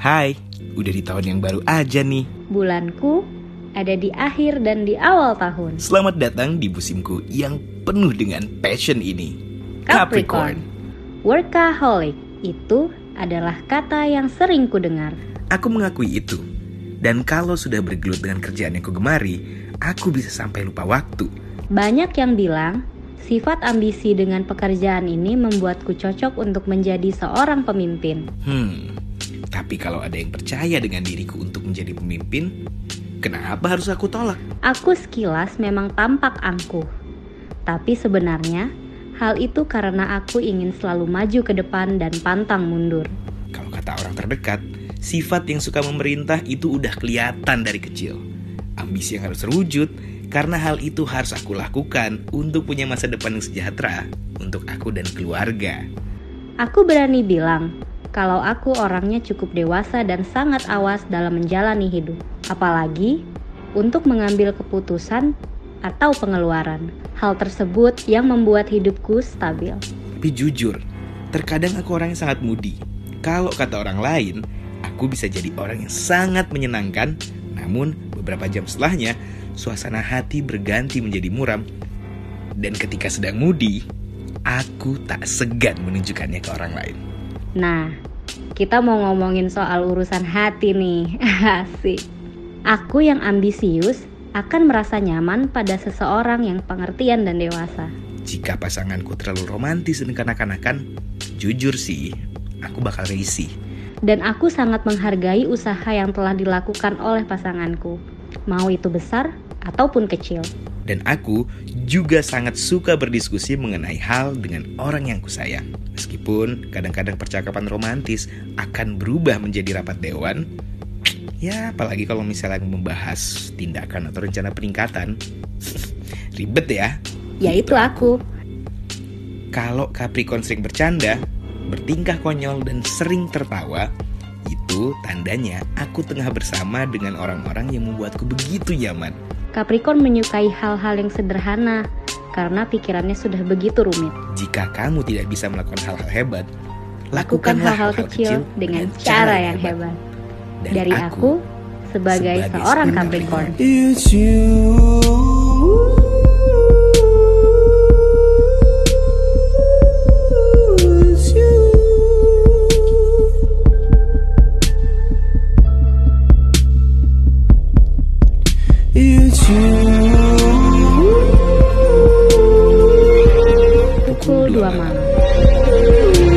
Hai, udah di tahun yang baru aja nih. Bulanku ada di akhir dan di awal tahun. Selamat datang di musimku yang penuh dengan passion ini. Capricorn. Workaholic itu adalah kata yang sering ku dengar. Aku mengakui itu. Dan kalau sudah bergelut dengan kerjaan yang kugemari, aku bisa sampai lupa waktu. Banyak yang bilang, sifat ambisi dengan pekerjaan ini membuatku cocok untuk menjadi seorang pemimpin. Hmm, tapi kalau ada yang percaya dengan diriku untuk menjadi pemimpin, kenapa harus aku tolak? Aku sekilas memang tampak angkuh. Tapi sebenarnya, hal itu karena aku ingin selalu maju ke depan dan pantang mundur. Kalau kata orang terdekat, sifat yang suka memerintah itu udah kelihatan dari kecil. Ambisi yang harus terwujud karena hal itu harus aku lakukan untuk punya masa depan yang sejahtera untuk aku dan keluarga. Aku berani bilang kalau aku orangnya cukup dewasa dan sangat awas dalam menjalani hidup, apalagi untuk mengambil keputusan atau pengeluaran. Hal tersebut yang membuat hidupku stabil. Tapi jujur, terkadang aku orang yang sangat mudi. Kalau kata orang lain, aku bisa jadi orang yang sangat menyenangkan, namun beberapa jam setelahnya, suasana hati berganti menjadi muram. Dan ketika sedang mudi, aku tak segan menunjukkannya ke orang lain. Nah, kita mau ngomongin soal urusan hati nih. Asik. Aku yang ambisius akan merasa nyaman pada seseorang yang pengertian dan dewasa. Jika pasanganku terlalu romantis dan kanak-kanakan, jujur sih, aku bakal risih. Dan aku sangat menghargai usaha yang telah dilakukan oleh pasanganku, mau itu besar ataupun kecil. Dan aku juga sangat suka berdiskusi mengenai hal dengan orang yang kusayang. Meskipun kadang-kadang percakapan romantis akan berubah menjadi rapat dewan, Ya, apalagi kalau misalnya membahas tindakan atau rencana peningkatan. Ribet ya. Ya itu aku. Kalau Capricorn sering bercanda, bertingkah konyol dan sering tertawa, itu tandanya aku tengah bersama dengan orang-orang yang membuatku begitu nyaman. Capricorn menyukai hal-hal yang sederhana karena pikirannya sudah begitu rumit. Jika kamu tidak bisa melakukan hal-hal hebat, lakukan hal-hal kecil, kecil dengan cara yang hebat. hebat. Dari, Dari aku, sebagai, sebagai seorang Capricorn. Pukul 2 malam.